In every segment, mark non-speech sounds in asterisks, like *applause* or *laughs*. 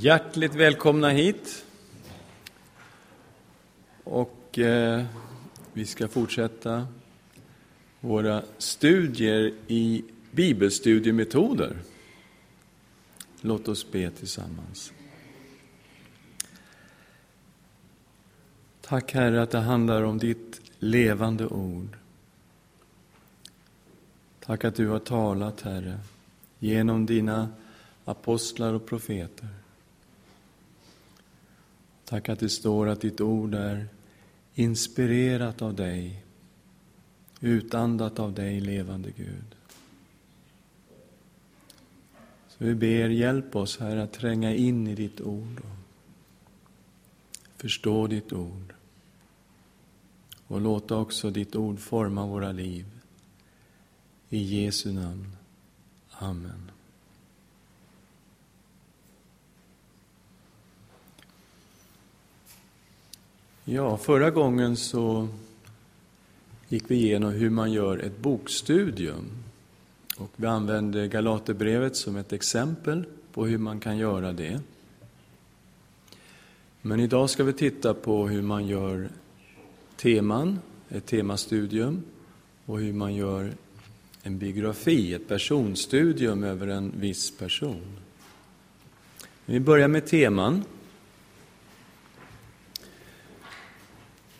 Hjärtligt välkomna hit. Och eh, vi ska fortsätta våra studier i bibelstudiemetoder. Låt oss be tillsammans. Tack Herre att det handlar om ditt levande ord. Tack att du har talat, Herre, genom dina apostlar och profeter. Tack att det står att ditt ord är inspirerat av dig, utandat av dig, levande Gud. Så vi ber, hjälp oss, Herre, att tränga in i ditt ord och förstå ditt ord. Och låta också ditt ord forma våra liv. I Jesu namn. Amen. Ja, förra gången så gick vi igenom hur man gör ett bokstudium. Och vi använde Galaterbrevet som ett exempel på hur man kan göra det. Men idag ska vi titta på hur man gör teman, ett temastudium, och hur man gör en biografi, ett personstudium över en viss person. Vi börjar med teman.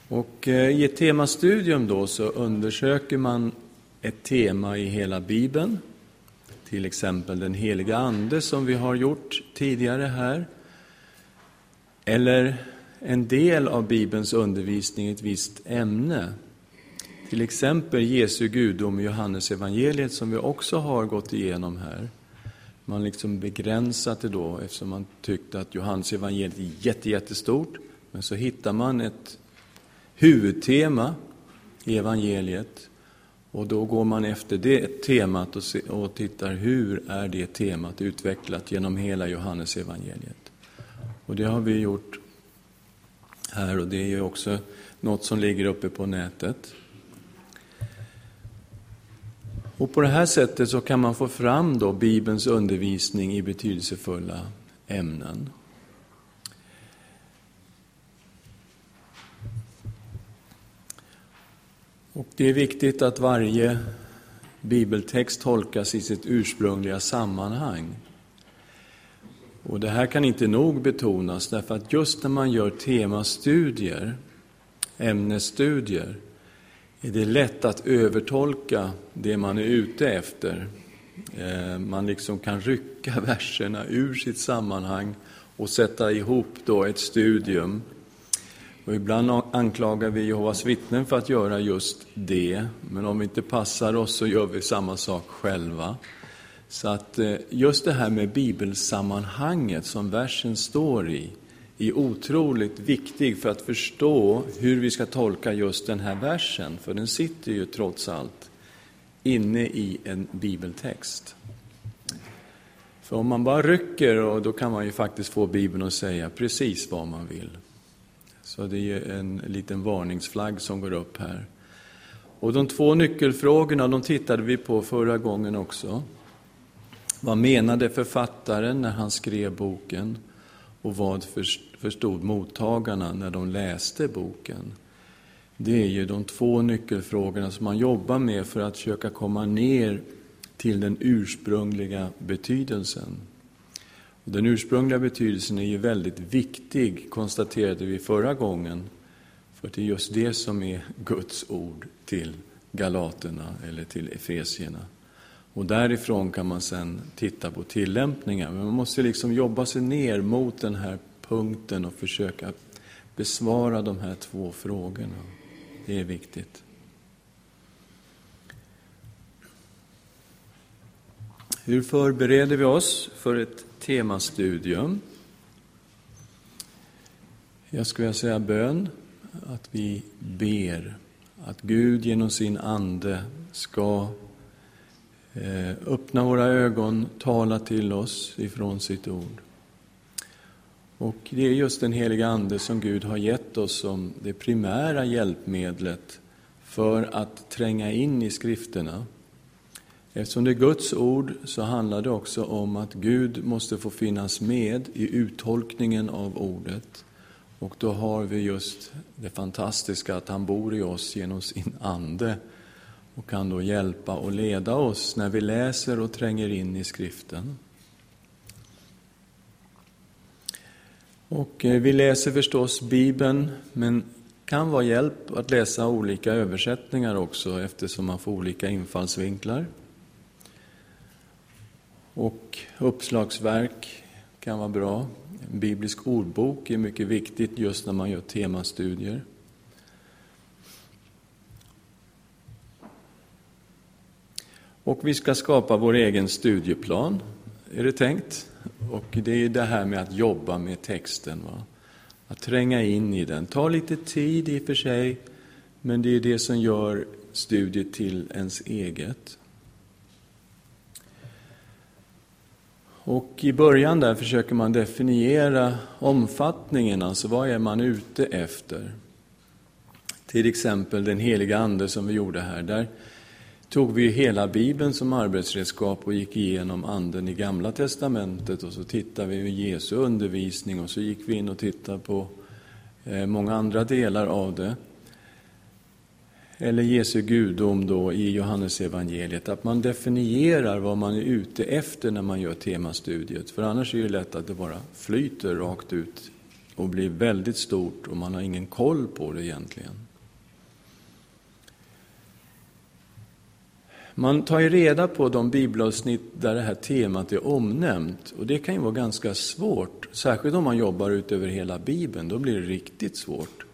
Och eh, I ett temastudium då så undersöker man ett tema i hela Bibeln, till exempel den heliga Ande som vi har gjort tidigare här, eller en del av Bibelns undervisning i ett visst ämne. Till exempel Jesu gudom i Johannes evangeliet som vi också har gått igenom här. Man liksom begränsat det då eftersom man tyckte att Johannes evangeliet är jätte, jättestort. Men så hittar man ett huvudtema i evangeliet. Och då går man efter det temat och, se, och tittar hur är det temat utvecklat genom hela Johannes evangeliet. Och det har vi gjort här och det är ju också något som ligger uppe på nätet. Och på det här sättet så kan man få fram då Bibelns undervisning i betydelsefulla ämnen. Och det är viktigt att varje bibeltext tolkas i sitt ursprungliga sammanhang. Och det här kan inte nog betonas, därför att just när man gör temastudier, ämnesstudier, är det lätt att övertolka det man är ute efter. Eh, man liksom kan rycka *laughs* verserna ur sitt sammanhang och sätta ihop då ett studium och ibland anklagar vi Jehovas vittnen för att göra just det, men om vi inte passar oss så gör vi samma sak själva. Så att eh, just det här med bibelsammanhanget som versen står i, är otroligt viktig för att förstå hur vi ska tolka just den här versen, för den sitter ju trots allt inne i en bibeltext. För om man bara rycker, och då kan man ju faktiskt få Bibeln att säga precis vad man vill. Så det är en liten varningsflagg som går upp här. Och de två nyckelfrågorna, de tittade vi på förra gången också. Vad menade författaren när han skrev boken? Och vad förstod mottagarna när de läste boken? Det är ju de två nyckelfrågorna som man jobbar med för att försöka komma ner till den ursprungliga betydelsen. Den ursprungliga betydelsen är ju väldigt viktig, konstaterade vi förra gången, för det är just det som är Guds ord till galaterna eller till efesierna. Och därifrån kan man sen titta på tillämpningar, men man måste liksom jobba sig ner mot den här punkten och försöka besvara de här två frågorna. Det är viktigt. Hur förbereder vi oss för ett temastudium. Jag skulle vilja säga bön, att vi ber att Gud genom sin Ande ska eh, öppna våra ögon, tala till oss ifrån sitt ord. Och det är just den heliga Ande som Gud har gett oss som det primära hjälpmedlet för att tränga in i skrifterna Eftersom det är Guds ord så handlar det också om att Gud måste få finnas med i uttolkningen av ordet. Och då har vi just det fantastiska att han bor i oss genom sin ande och kan då hjälpa och leda oss när vi läser och tränger in i skriften. Och eh, vi läser förstås Bibeln, men kan vara hjälp att läsa olika översättningar också eftersom man får olika infallsvinklar. Och uppslagsverk kan vara bra. En biblisk ordbok är mycket viktigt just när man gör temastudier. Och vi ska skapa vår egen studieplan, är det tänkt. Och det är det här med att jobba med texten. Va? Att tränga in i den. tar lite tid i och för sig, men det är det som gör studiet till ens eget. Och i början där försöker man definiera omfattningen, alltså vad är man ute efter? Till exempel den heliga Ande som vi gjorde här. Där tog vi hela Bibeln som arbetsredskap och gick igenom Anden i Gamla Testamentet och så tittade vi på Jesu undervisning och så gick vi in och tittade på eh, många andra delar av det. Eller Jesu gudom då i Johannesevangeliet, att man definierar vad man är ute efter när man gör temastudiet. För annars är det lätt att det bara flyter rakt ut och blir väldigt stort och man har ingen koll på det egentligen. Man tar ju reda på de bibelavsnitt där det här temat är omnämnt och det kan ju vara ganska svårt, särskilt om man jobbar ut över hela Bibeln, då blir det riktigt svårt.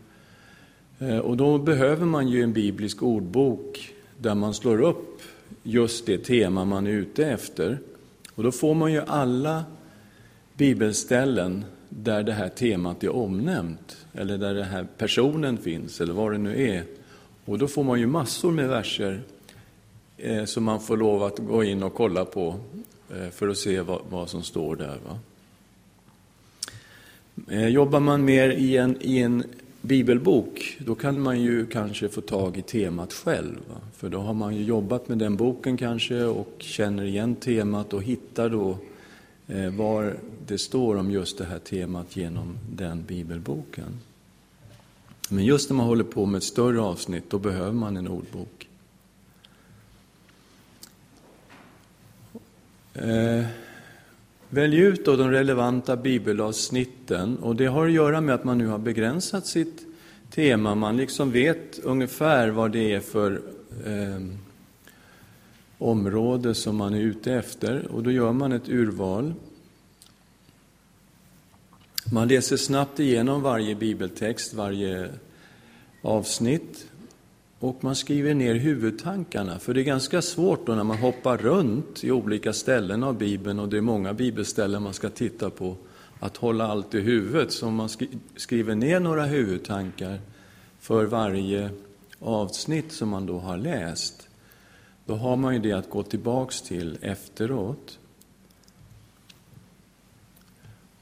Eh, och då behöver man ju en biblisk ordbok där man slår upp just det tema man är ute efter. Och då får man ju alla bibelställen där det här temat är omnämnt, eller där den här personen finns, eller vad det nu är. Och då får man ju massor med verser eh, som man får lov att gå in och kolla på eh, för att se vad, vad som står där. Va? Eh, jobbar man mer i en, i en bibelbok, då kan man ju kanske få tag i temat själv. Va? För då har man ju jobbat med den boken kanske och känner igen temat och hittar då eh, var det står om just det här temat genom den bibelboken. Men just när man håller på med ett större avsnitt, då behöver man en ordbok. Eh, välj ut då de relevanta bibelavsnitten och det har att göra med att man nu har begränsat sitt tema. Man liksom vet ungefär vad det är för eh, område som man är ute efter och då gör man ett urval. Man läser snabbt igenom varje bibeltext, varje avsnitt och man skriver ner huvudtankarna, för det är ganska svårt då när man hoppar runt i olika ställen av Bibeln och det är många bibelställen man ska titta på, att hålla allt i huvudet. Så om man skriver ner några huvudtankar för varje avsnitt som man då har läst, då har man ju det att gå tillbaks till efteråt.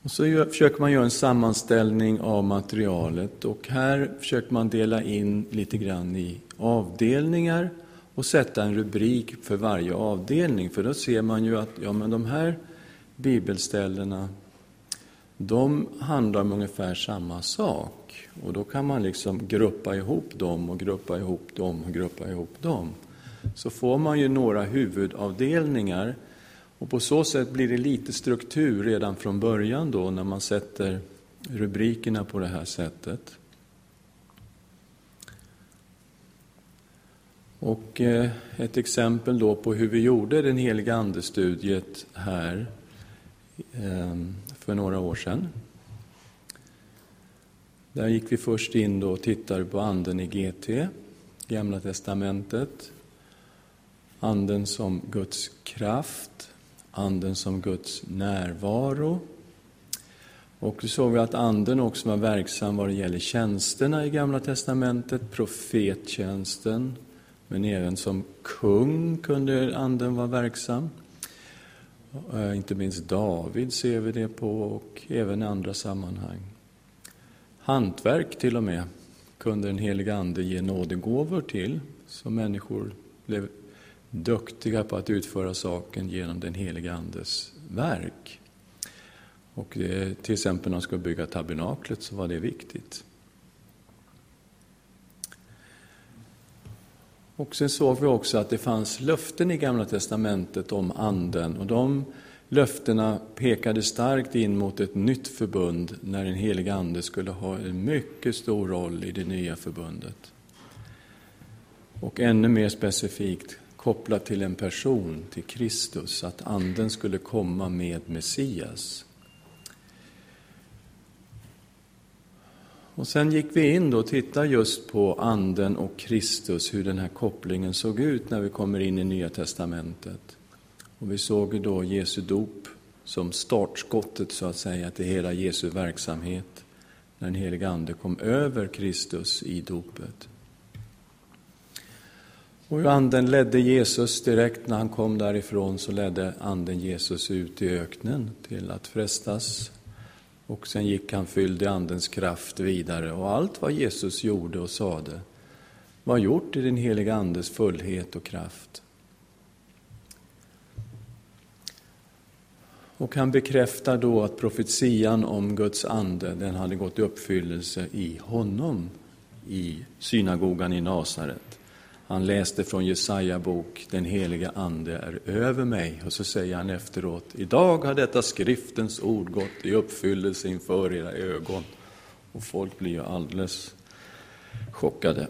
Och så försöker man göra en sammanställning av materialet och här försöker man dela in lite grann i avdelningar och sätta en rubrik för varje avdelning. För då ser man ju att ja, men de här bibelställena, de handlar om ungefär samma sak. Och då kan man liksom gruppa ihop dem och gruppa ihop dem och gruppa ihop dem. Så får man ju några huvudavdelningar och på så sätt blir det lite struktur redan från början då när man sätter rubrikerna på det här sättet. Och eh, ett exempel då på hur vi gjorde den heliga andestudiet här eh, för några år sedan. Där gick vi först in då och tittade på anden i GT, Gamla testamentet. Anden som Guds kraft, Anden som Guds närvaro. Och då såg vi att Anden också var verksam vad det gäller tjänsterna i Gamla testamentet, profettjänsten, men även som kung kunde Anden vara verksam. Eh, inte minst David ser vi det på och även i andra sammanhang. Hantverk till och med kunde den heliga Ande ge nådegåvor till, så människor blev duktiga på att utföra saken genom den heliga Andes verk. Och det, till exempel när de skulle bygga tabernaklet så var det viktigt. Och sen såg vi också att det fanns löften i Gamla Testamentet om Anden. Och de löftena pekade starkt in mot ett nytt förbund när den heliga Ande skulle ha en mycket stor roll i det nya förbundet. Och ännu mer specifikt kopplat till en person, till Kristus, att Anden skulle komma med Messias. Och sen gick vi in då och tittade just på Anden och Kristus, hur den här kopplingen såg ut när vi kommer in i Nya Testamentet. Och vi såg då Jesu dop som startskottet så att säga till hela Jesu verksamhet, när den heliga Ande kom över Kristus i dopet. Och hur Anden ledde Jesus direkt när han kom därifrån så ledde Anden Jesus ut i öknen till att frestas och sen gick han fylld i Andens kraft vidare och allt vad Jesus gjorde och sade var gjort i den heliga Andes fullhet och kraft. Och han bekräftar då att profetian om Guds ande, den hade gått i uppfyllelse i honom, i synagogan i Nasaret. Han läste från Jesaja bok, den heliga Ande är över mig. Och så säger han efteråt, idag har detta skriftens ord gått i uppfyllelse inför era ögon. Och folk blir ju alldeles chockade.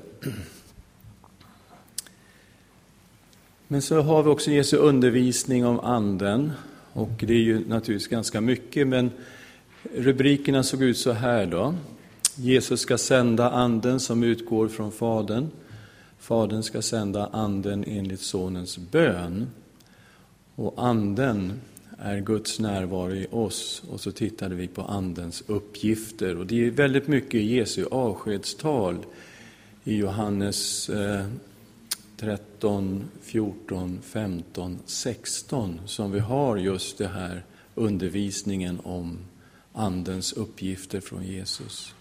Men så har vi också Jesu undervisning om Anden. Och det är ju naturligtvis ganska mycket, men rubrikerna såg ut så här då. Jesus ska sända Anden som utgår från Fadern. Fadern ska sända Anden enligt Sonens bön. Och Anden är Guds närvaro i oss. Och så tittade vi på Andens uppgifter. Och det är väldigt mycket i Jesu avskedstal i Johannes 13, 14, 15, 16 som vi har just det här undervisningen om Andens uppgifter från Jesus.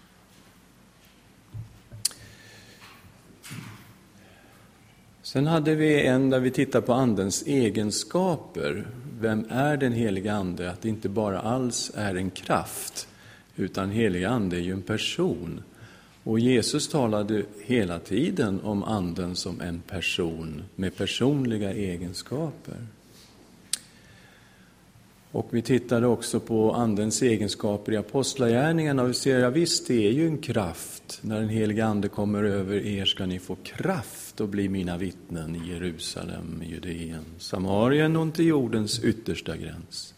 Sen hade vi en där vi tittar på Andens egenskaper. Vem är den heliga Ande? Att det inte bara alls är en kraft, utan heliga Ande är ju en person. Och Jesus talade hela tiden om Anden som en person med personliga egenskaper. Och vi tittade också på Andens egenskaper i Apostlagärningarna och vi ser, ja visst, det är ju en kraft. När den helige Ande kommer över er ska ni få kraft och bli mina vittnen i Jerusalem, Judeen, Samarien och till jordens yttersta gräns.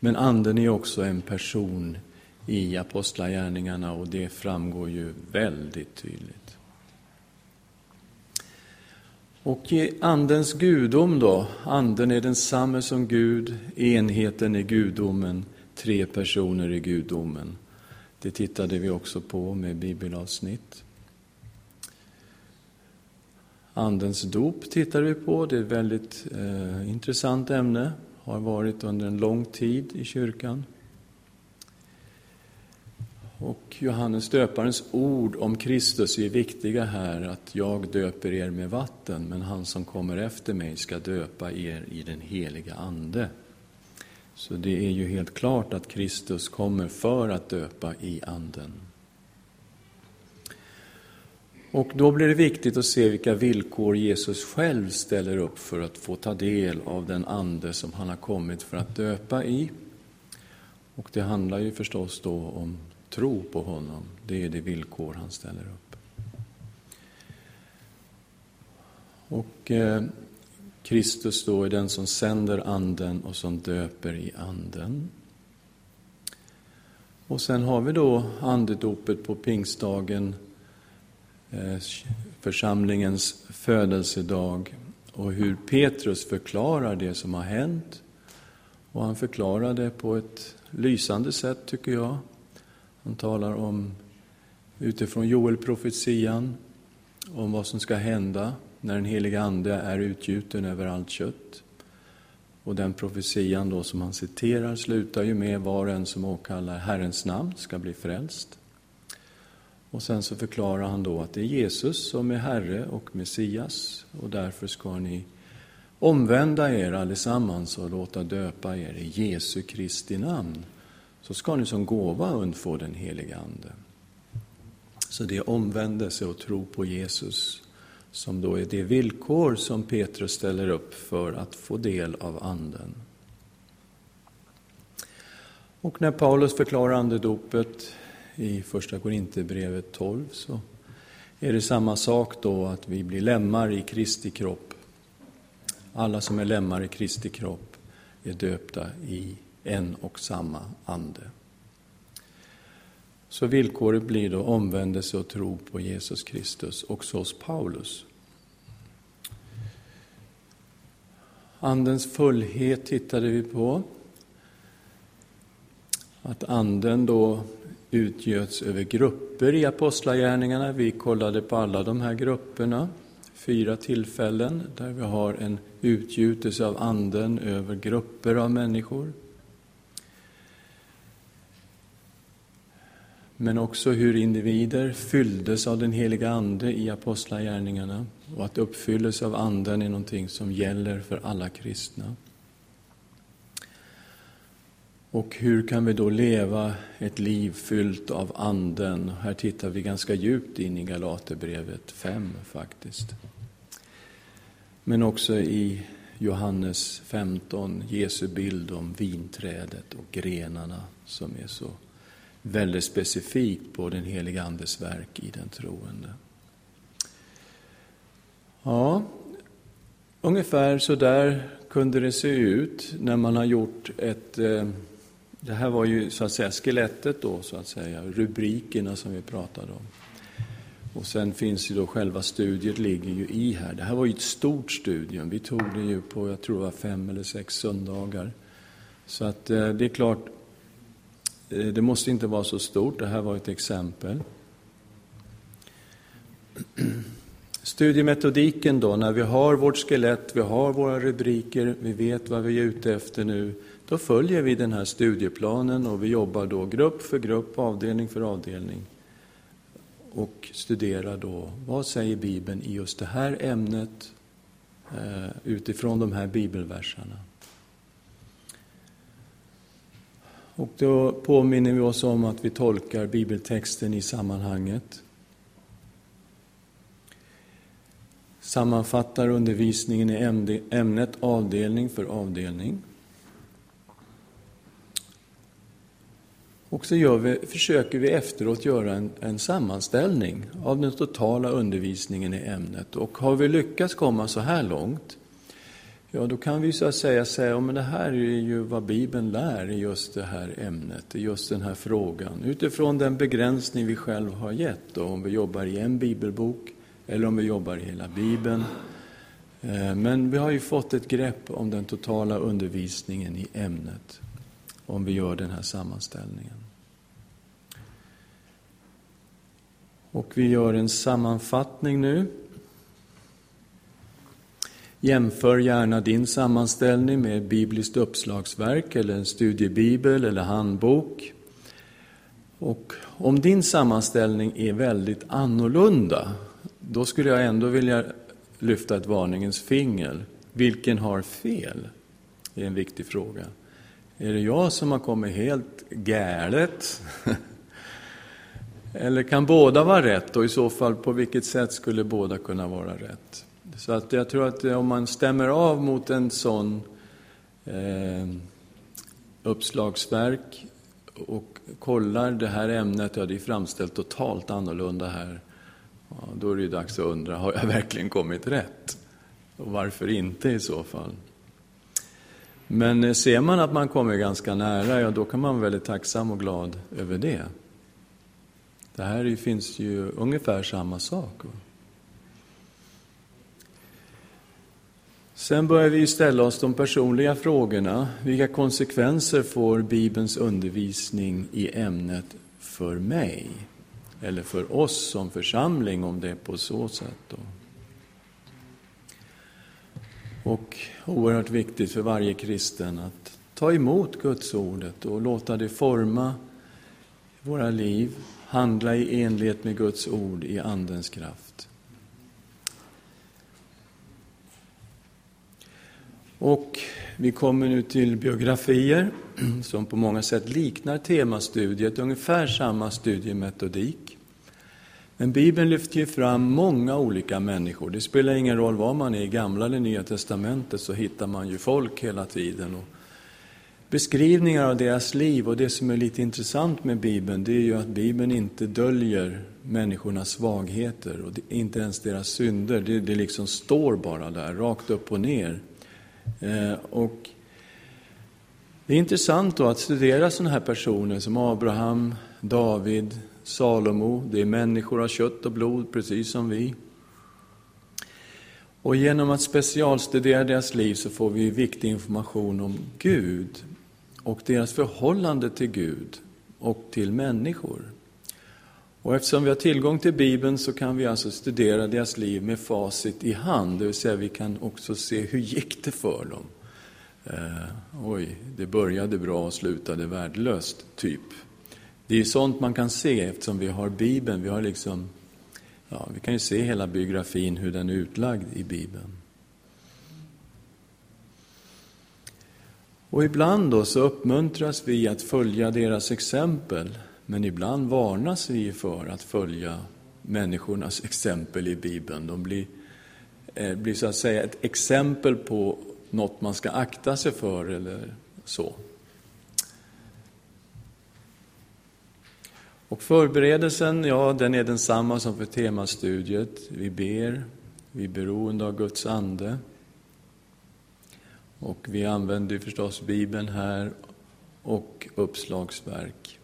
Men Anden är också en person i Apostlagärningarna och det framgår ju väldigt tydligt. Och i Andens gudom då, Anden är densamme som Gud, enheten i gudomen, tre personer i gudomen. Det tittade vi också på med bibelavsnitt. Andens dop tittar vi på, det är ett väldigt eh, intressant ämne, har varit under en lång tid i kyrkan. Och Johannes döparens ord om Kristus är viktiga här, att jag döper er med vatten, men han som kommer efter mig ska döpa er i den heliga Ande. Så det är ju helt klart att Kristus kommer för att döpa i Anden. Och då blir det viktigt att se vilka villkor Jesus själv ställer upp för att få ta del av den Ande som han har kommit för att döpa i. Och det handlar ju förstås då om tro på honom. Det är det villkor han ställer upp. Och eh, Kristus då är den som sänder anden och som döper i anden. Och sen har vi då andedopet på pingstdagen, eh, församlingens födelsedag och hur Petrus förklarar det som har hänt. Och han förklarar det på ett lysande sätt, tycker jag. Han talar om, utifrån Joel-profetian, om vad som ska hända när den heliga Ande är utgjuten över allt kött. Och den profetian då som han citerar slutar ju med var och en som åkallar Herrens namn ska bli frälst. Och sen så förklarar han då att det är Jesus som är Herre och Messias och därför ska ni omvända er allesammans och låta döpa er i Jesu Kristi namn, så ska ni som gåva undfå den helige Ande. Så det är omvändelse och tro på Jesus som då är det villkor som Petrus ställer upp för att få del av Anden. Och när Paulus förklarar andedopet i Första Korinthierbrevet 12 så är det samma sak då att vi blir lemmar i Kristi kropp. Alla som är lemmar i Kristi kropp är döpta i en och samma ande. Så villkoret blir då omvändelse och tro på Jesus Kristus, också hos Paulus. Andens fullhet tittade vi på. Att anden då utgöts över grupper i apostlagärningarna. Vi kollade på alla de här grupperna, fyra tillfällen där vi har en utgjutelse av anden över grupper av människor. Men också hur individer fylldes av den heliga Ande i apostlagärningarna och att uppfyllelse av Anden är någonting som gäller för alla kristna. Och hur kan vi då leva ett liv fyllt av Anden? Här tittar vi ganska djupt in i Galaterbrevet 5 faktiskt. Men också i Johannes 15, Jesu bild om vinträdet och grenarna som är så väldigt specifikt på den heliga Andes verk i den troende. Ja, ungefär så där kunde det se ut när man har gjort ett eh, det här var ju så att säga skelettet då, så att säga, rubrikerna som vi pratade om. Och sen finns ju då själva studiet ligger ju i här. Det här var ju ett stort studium. Vi tog det ju på, jag tror det var fem eller sex söndagar. Så att eh, det är klart, Eh, det måste inte vara så stort. Det här var ett exempel. *clears throat* Studiemetodiken då, när vi har vårt skelett, vi har våra rubriker, vi vet vad vi är ute efter nu, då följer vi den här studieplanen och vi jobbar då grupp för grupp, avdelning för avdelning och studerar då vad säger Bibeln i just det här ämnet eh, utifrån de här bibelverserna. Och då påminner vi oss om att vi tolkar bibeltexten i sammanhanget. Sammanfattar undervisningen i ämnet avdelning för avdelning. Och så vi, försöker vi efteråt göra en, en, sammanställning av den totala undervisningen i ämnet. Och har vi lyckats komma så här långt, ja då kan vi så att säga säga att det här är ju vad Bibeln lär i just det här ämnet, i just den här frågan. Utifrån den begränsning vi själv har gett, då, om vi jobbar i en bibelbok eller om vi jobbar i hela Bibeln. Eh, men vi har ju fått ett grepp om den totala undervisningen i ämnet om vi gör den här sammanställningen. Och vi gör en sammanfattning nu. Jämför gärna din sammanställning med bibliskt uppslagsverk eller en studiebibel eller handbok. Och om din sammanställning är väldigt annorlunda, då skulle jag ändå vilja lyfta ett varningens finger. Vilken har fel? Det är en viktig fråga. Är det jag som har kommit helt galet? *laughs* Eller kan båda vara rätt och i så fall på vilket sätt skulle båda kunna vara rätt? Så att jag tror att eh, om man stämmer av mot en sån eh, uppslagsverk och kollar det här ämnet, ja det är framställt totalt annorlunda här, ja, då är det ju dags att undra, har jag verkligen kommit rätt? Och varför inte i så fall? Men eh, ser man att man kommer ganska nära, ja då kan man vara väldigt tacksam och glad över det. Det här finns ju ungefär samma sak. Sen börjar vi ställa oss de personliga frågorna. Vilka konsekvenser får Bibelns undervisning i ämnet för mig? Eller för oss som församling, om det är på så sätt. Då. Och oerhört viktigt för varje kristen att ta emot Guds ordet och låta det forma våra liv, handla i enlighet med Guds ord i Andens kraft. Och vi kommer nu till biografier *clears throat* som på många sätt liknar temastudiet, ungefär samma studiemetodik. Men Bibeln lyfter ju fram många olika människor. Det spelar ingen roll var man är, i Gamla eller Nya Testamentet, så hittar man ju folk hela tiden. Och beskrivningar av deras liv, och det som är lite intressant med Bibeln, det är ju att Bibeln inte döljer människornas svagheter, och inte ens deras synder. Det, det liksom står bara där, rakt upp och ner. Eh, och det är intressant då att studera sådana här personer som Abraham, David, Salomo. Det är människor av kött och blod, precis som vi. Och genom att specialstudera deras liv så får vi viktig information om Gud och deras förhållande till Gud och till människor. Och eftersom vi har tillgång till Bibeln så kan vi alltså studera deras liv med facit i hand, det vill säga vi kan också se hur gick det för dem. Eh, oj, det började bra och slutade värdelöst, typ. Det är sånt man kan se eftersom vi har Bibeln. Vi, har liksom, ja, vi kan ju se hela biografin, hur den är utlagd i Bibeln. Och ibland då så uppmuntras vi att följa deras exempel, men ibland varnas vi för att följa människornas exempel i Bibeln. De blir, eh, blir så att säga ett exempel på något man ska akta sig för eller så. Och förberedelsen, ja, den är densamma som för temastudiet. Vi ber, vi är beroende av Guds ande. Och vi använder förstås Bibeln här och uppslagsverk.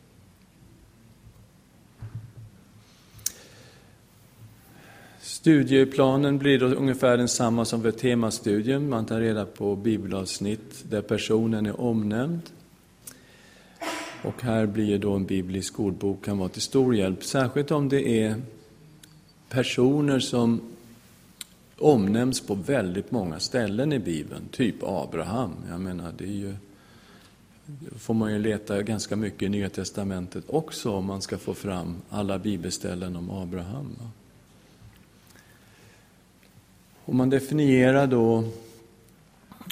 Studieplanen blir då ungefär densamma som för temastudium. Man tar reda på bibelavsnitt där personen är omnämnd. Och här blir då en biblisk ordbok kan vara till stor hjälp, särskilt om det är personer som omnämns på väldigt många ställen i Bibeln, typ Abraham. Jag menar, det är ju, får man ju leta ganska mycket i Nya Testamentet också om man ska få fram alla bibelställen om Abraham. Och man definierar då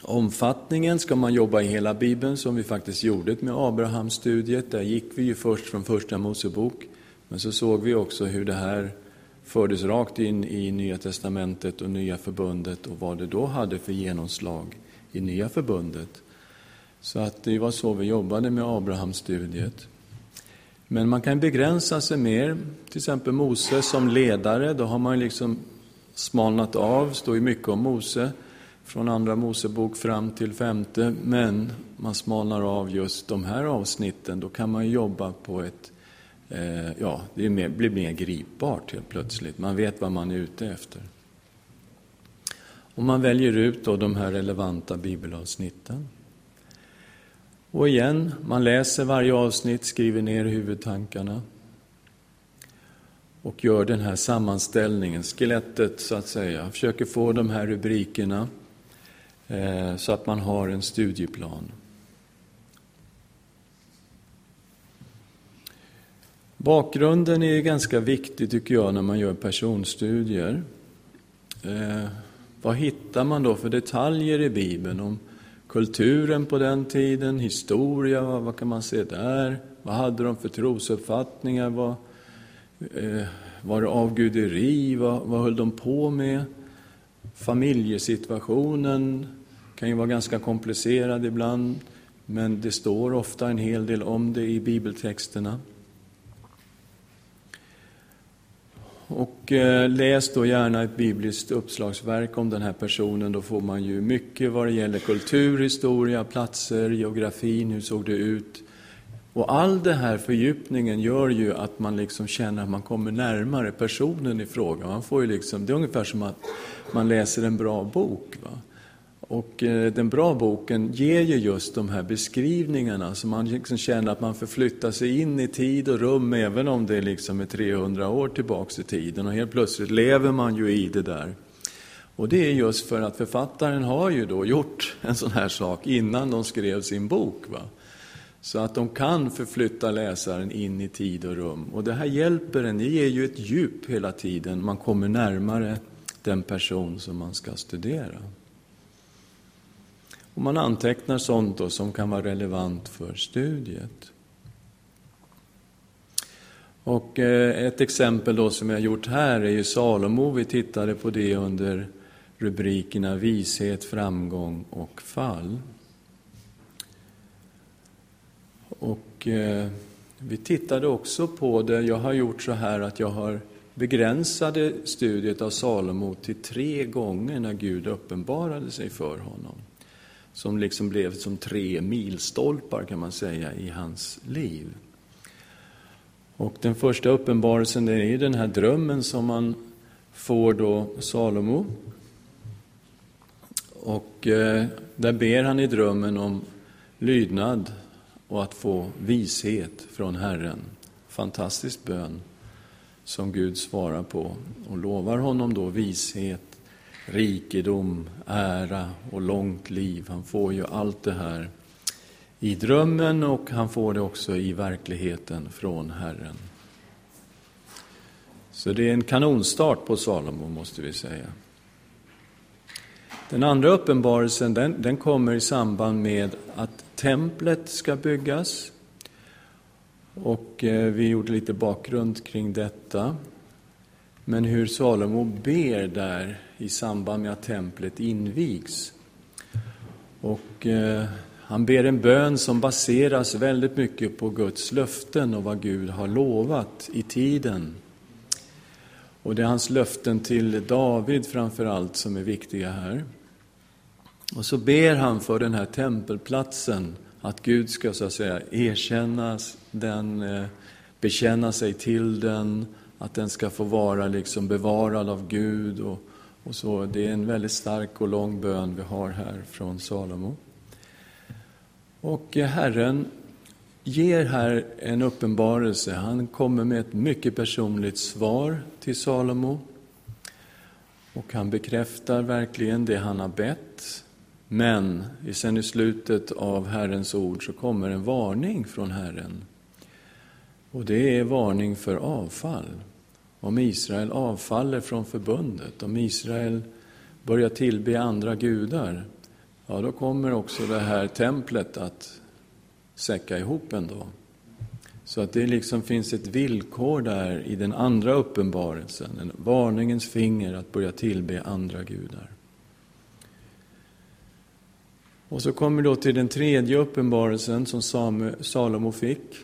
omfattningen. Ska man jobba i hela Bibeln, som vi faktiskt gjorde med Abrahamstudiet, där gick vi ju först från Första Mosebok, men så såg vi också hur det här fördes rakt in i Nya Testamentet och Nya Förbundet och vad det då hade för genomslag i Nya Förbundet. Så att det var så vi jobbade med Abrahamstudiet. Men man kan begränsa sig mer, till exempel Mose som ledare, då har man liksom smalnat av, står ju mycket om Mose från Andra Mosebok fram till femte, men man smalnar av just de här avsnitten, då kan man jobba på ett eh, ja, det mer, blir mer gripbart helt plötsligt. Man vet vad man är ute efter. Och man väljer ut då de här relevanta bibelavsnitten. Och igen, man läser varje avsnitt, skriver ner huvudtankarna och gör den här sammanställningen, skelettet så att säga. Försöker få de här rubrikerna eh, så att man har en studieplan. Bakgrunden är ganska viktig tycker jag när man gör personstudier. Eh, vad hittar man då för detaljer i Bibeln om kulturen på den tiden, historia, vad, vad kan man se där? Vad hade de för trosuppfattningar? Vad, eh, Eh, var det avguderi? Vad, vad höll de på med? Familjesituationen kan ju vara ganska komplicerad ibland, men det står ofta en hel del om det i bibeltexterna. Och eh, läs då gärna ett bibliskt uppslagsverk om den här personen. Då får man ju mycket vad det gäller kultur, historia, platser, geografin, hur såg det ut? Och all den här fördjupningen gör ju att man liksom känner att man kommer närmare personen i fråga. Man får ju liksom, det är ungefär som att man läser en bra bok. Va? Och eh, den bra boken ger ju just de här beskrivningarna så man liksom känner att man förflyttar sig in i tid och rum även om det liksom är 300 år tillbaks i tiden och helt plötsligt lever man ju i det där. Och det är just för att författaren har ju då gjort en sån här sak innan de skrev sin bok. Va? Så att de kan förflytta läsaren in i tid och rum. Och det här hjälper en, det ger ju ett djup hela tiden, man kommer närmare den person som man ska studera. Och man antecknar sånt då som kan vara relevant för studiet. Och eh, ett exempel då som jag gjort här är ju Salomo. Vi tittade på det under rubrikerna vishet, framgång och fall. Och eh, vi tittade också på det, jag har gjort så här att jag har begränsade studiet av Salomo till tre gånger när Gud uppenbarade sig för honom. Som liksom blev som tre milstolpar kan man säga i hans liv. Och den första uppenbarelsen är ju den här drömmen som man får då Salomo. Och eh, där ber han i drömmen om lydnad och att få vishet från Herren. Fantastisk bön som Gud svarar på och lovar honom då vishet, rikedom, ära och långt liv. Han får ju allt det här i drömmen och han får det också i verkligheten från Herren. Så det är en kanonstart på Salomo, måste vi säga. Den andra uppenbarelsen den, den kommer i samband med att templet ska byggas. Och eh, vi gjorde lite bakgrund kring detta. Men hur Salomo ber där i samband med att templet invigs. Och eh, han ber en bön som baseras väldigt mycket på Guds löften och vad Gud har lovat i tiden. Och det är hans löften till David framför allt som är viktiga här. Och så ber han för den här tempelplatsen, att Gud ska så att säga erkänna den, eh, bekänna sig till den, att den ska få vara liksom bevarad av Gud. Och, och så. Det är en väldigt stark och lång bön vi har här från Salomo. Och eh, Herren ger här en uppenbarelse. Han kommer med ett mycket personligt svar till Salomo. Och han bekräftar verkligen det han har bett. Men sen i slutet av Herrens ord så kommer en varning från Herren. Och det är varning för avfall. Om Israel avfaller från förbundet, om Israel börjar tillbe andra gudar, ja då kommer också det här templet att säcka ihop ändå. Så att det liksom finns ett villkor där i den andra uppenbarelsen, en varningens finger att börja tillbe andra gudar. Och så kommer vi då till den tredje uppenbarelsen som Salomo fick.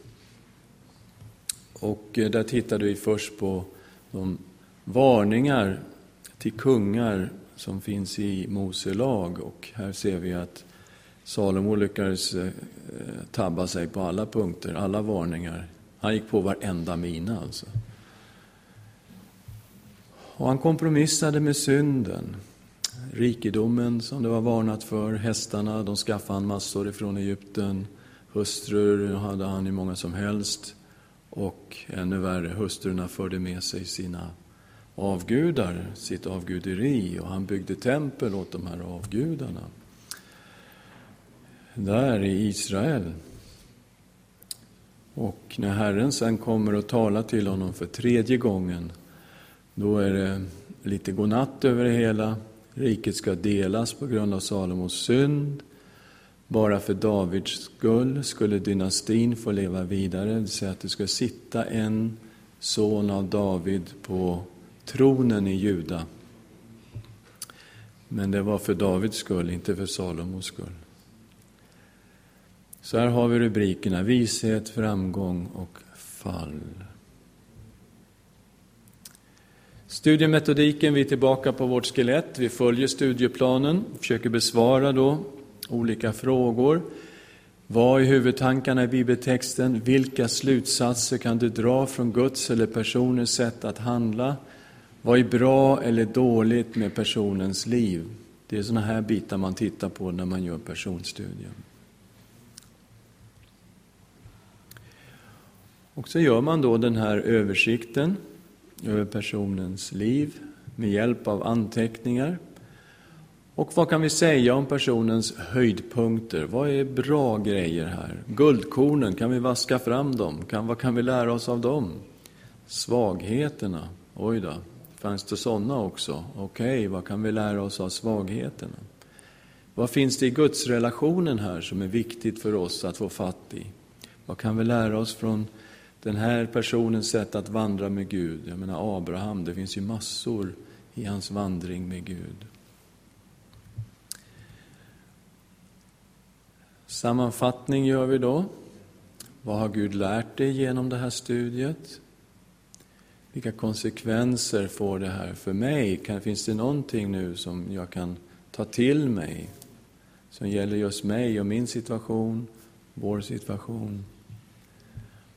Och eh, där tittade vi först på de varningar till kungar som finns i Mose lag. Och här ser vi att Salomo lyckades eh, tabba sig på alla punkter, alla varningar. Han gick på varenda mina alltså. Och han kompromissade med synden rikedomen som det var varnat för, hästarna, de skaffade han massor ifrån Egypten. Hustrur hade han hur många som helst. Och ännu värre, hustrurna förde med sig sina avgudar, sitt avguderi. Och han byggde tempel åt de här avgudarna. Där i Israel. Och när Herren sen kommer och talar till honom för tredje gången, då är det lite godnatt över det hela. Riket ska delas på grund av Salomos synd. Bara för Davids skull skulle dynastin få leva vidare, det vill säga att det ska sitta en son av David på tronen i Juda. Men det var för Davids skull, inte för Salomos skull. Så här har vi rubrikerna vishet, framgång och fall. Studiemetodiken, vi är tillbaka på vårt skelett. Vi följer studieplanen, försöker besvara då olika frågor. Vad är huvudtankarna i bibeltexten? Vilka slutsatser kan du dra från Guds eller personens sätt att handla? Vad är bra eller dåligt med personens liv? Det är sådana här bitar man tittar på när man gör personstudier. Och så gör man då den här översikten över personens liv med hjälp av anteckningar. Och vad kan vi säga om personens höjdpunkter? Vad är bra grejer här? Guldkornen, kan vi vaska fram dem? Kan, vad kan vi lära oss av dem? Svagheterna, oj då, fanns det sådana också? Okej, okay, vad kan vi lära oss av svagheterna? Vad finns det i gudsrelationen här som är viktigt för oss att få fatt i? Vad kan vi lära oss från den här personens sätt att vandra med Gud? Jag menar Abraham, det finns ju massor i hans vandring med Gud. Sammanfattning gör vi då. Vad har Gud lärt dig genom det här studiet? Vilka konsekvenser får det här för mig? Kan, finns det någonting nu som jag kan ta till mig som gäller just mig och min situation, vår situation?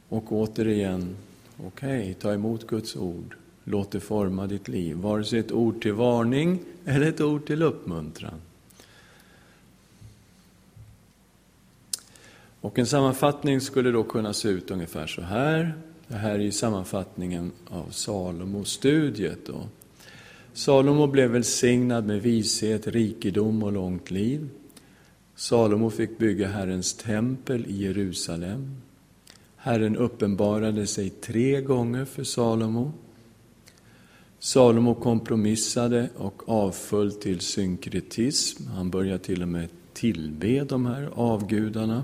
Och återigen, okej, okay, ta emot Guds ord. Låt det forma ditt liv. Vare sig ett ord till varning eller ett ord till uppmuntran. Och en sammanfattning skulle då kunna se ut ungefär så här. Det här är sammanfattningen av Salomo-studiet. Salomo blev välsignad med vishet, rikedom och långt liv. Salomo fick bygga Herrens tempel i Jerusalem. Herren uppenbarade sig tre gånger för Salomo. Salomo kompromissade och avföll till synkretism. Han började till och med tillbe de här avgudarna.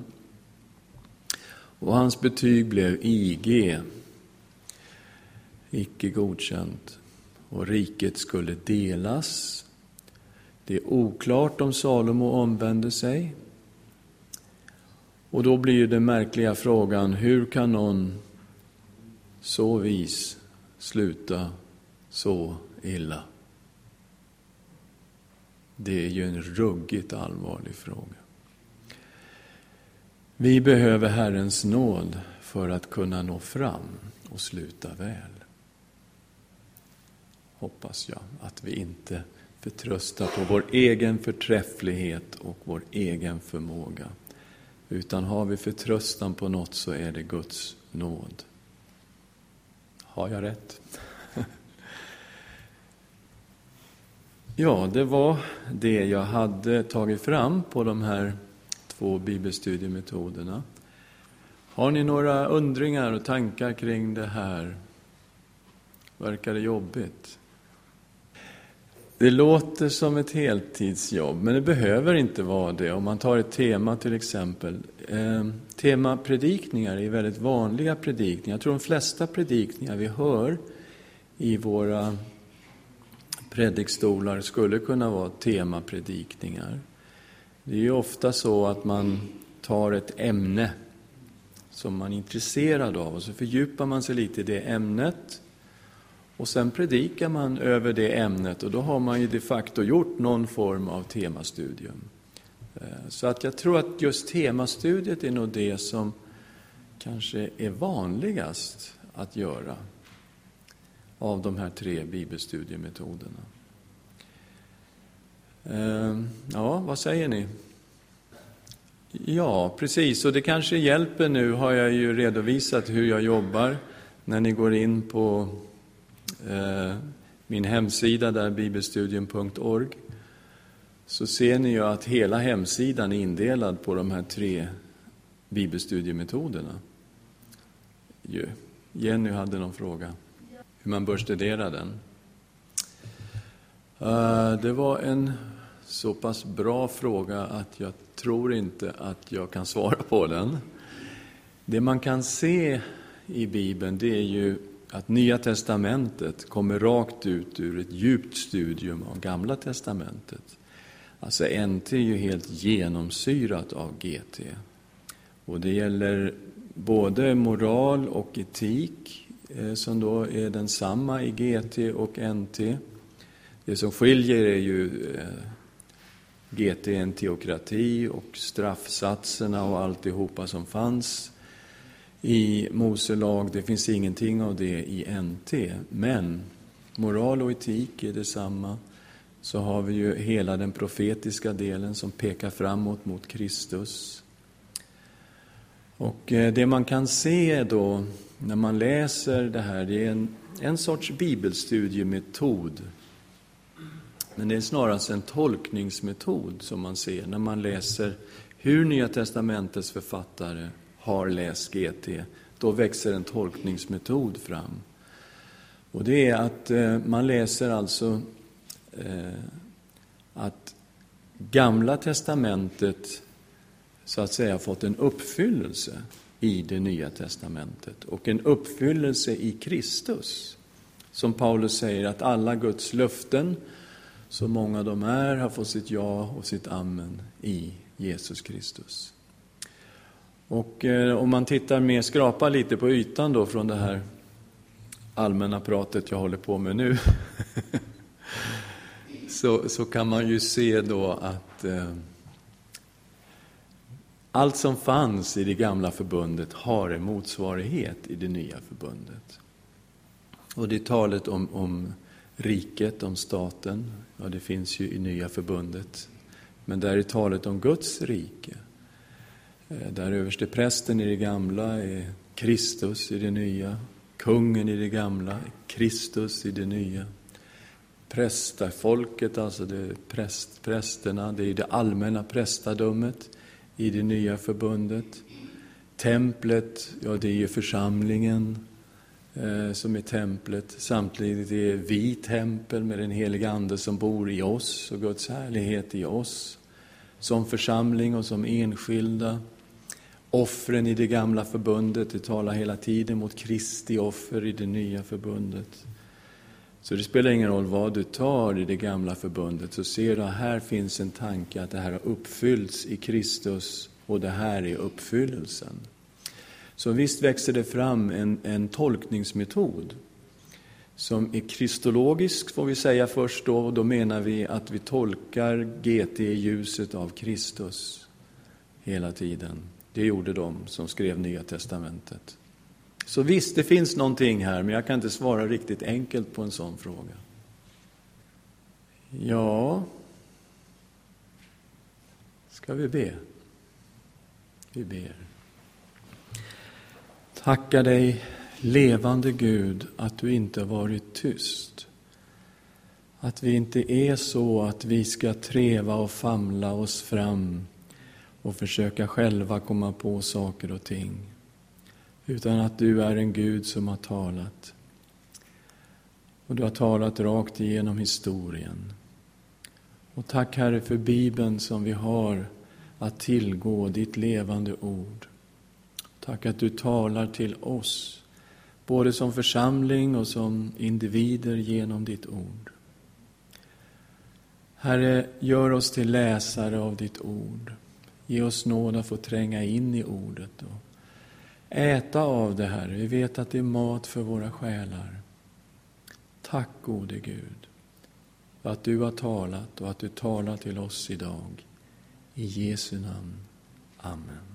Och hans betyg blev IG, icke godkänt. Och riket skulle delas. Det är oklart om Salomo omvände sig. Och då blir den märkliga frågan, hur kan någon så vis sluta så illa? Det är ju en ruggigt allvarlig fråga. Vi behöver Herrens nåd för att kunna nå fram och sluta väl. Hoppas jag att vi inte förtröstar på vår egen förträfflighet och vår egen förmåga. Utan har vi förtröstan på något så är det Guds nåd. Har jag rätt? *laughs* ja, det var det jag hade tagit fram på de här två bibelstudiemetoderna. Har ni några undringar och tankar kring det här? Verkar det jobbigt? Det låter som ett heltidsjobb, men det behöver inte vara det. Om man tar ett tema till exempel. Eh, temapredikningar är väldigt vanliga predikningar. Jag tror de flesta predikningar vi hör i våra predikstolar skulle kunna vara temapredikningar. Det är ju ofta så att man tar ett ämne som man är intresserad av och så fördjupar man sig lite i det ämnet och sen predikar man över det ämnet och då har man ju de facto gjort någon form av temastudium. Eh, så att jag tror att just temastudiet är nog det som kanske är vanligast att göra av de här tre bibelstudiemetoderna. Eh, ja, vad säger ni? Ja, precis. Och det kanske hjälper nu, har jag ju redovisat hur jag jobbar. När ni går in på Eh, min hemsida, där bibelstudium.org, så ser ni ju att hela hemsidan är indelad på de här tre bibelstudiemetoderna. Jenny hade någon fråga, hur man bör studera den. Eh, det var en så pass bra fråga att jag tror inte att jag kan svara på den. Det man kan se i Bibeln, det är ju att Nya Testamentet kommer rakt ut ur ett djupt studium av Gamla Testamentet. Alltså NT är ju helt genomsyrat av GT. Och det gäller både moral och etik, eh, som då är densamma i GT och NT. Det som skiljer är ju eh, GT en teokrati och straffsatserna och alltihopa som fanns i Mose lag. Det finns ingenting av det i NT. Men moral och etik är detsamma. Så har vi ju hela den profetiska delen som pekar framåt mot Kristus. Och eh, det man kan se då när man läser det här, det är en, en sorts bibelstudiemetod men det är snarast en tolkningsmetod som man ser när man läser hur Nya Testamentets författare har läst GT. Då växer en tolkningsmetod fram. Och det är att eh, man läser alltså eh, att Gamla testamentet så att säga fått en uppfyllelse i det nya testamentet och en uppfyllelse i Kristus. Som Paulus säger att alla Guds löften, så många de är, har fått sitt ja och sitt amen i Jesus Kristus. Och eh, om man tittar mer, skrapar lite på ytan då från det här allmänna pratet jag håller på med nu, *laughs* så, så kan man ju se då att eh, allt som fanns i det gamla förbundet har en motsvarighet i det nya förbundet. Och det är talet om, om riket, om staten, ja det finns ju i nya förbundet. Men där är talet om Guds rike. Eh, där överste prästen i det gamla är Kristus i det nya, kungen i det gamla, Kristus i det nya. Prästafolket, alltså det präst, prästerna, det är det allmänna prästadömet i det nya förbundet. Templet, ja det är ju församlingen eh, som är templet. Samtidigt är vi tempel med den heliga Ande som bor i oss och Guds härlighet i oss. Som församling och som enskilda. Offren i det gamla förbundet, det talar hela tiden mot Kristi offer i det nya förbundet. Så det spelar ingen roll vad du tar i det gamla förbundet, så ser du att här finns en tanke att det här har uppfyllts i Kristus och det här är uppfyllelsen. Så visst växer det fram en, en tolkningsmetod som är kristologisk, får vi säga först då, och då menar vi att vi tolkar GT i ljuset av Kristus hela tiden. Det gjorde de som skrev Nya Testamentet. Så visst, det finns någonting här, men jag kan inte svara riktigt enkelt på en sån fråga. Ja, ska vi be? Vi ber. Tacka dig, levande Gud, att du inte varit tyst. Att vi inte är så att vi ska treva och famla oss fram och försöka själva komma på saker och ting utan att du är en Gud som har talat. Och du har talat rakt igenom historien. Och tack Herre för Bibeln som vi har att tillgå, ditt levande ord. Tack att du talar till oss, både som församling och som individer genom ditt ord. Herre, gör oss till läsare av ditt ord. Ge oss nåd att få tränga in i ordet och äta av det, Herre. Vi vet att det är mat för våra själar. Tack, gode Gud, för att du har talat och att du talar till oss idag. I Jesu namn. Amen.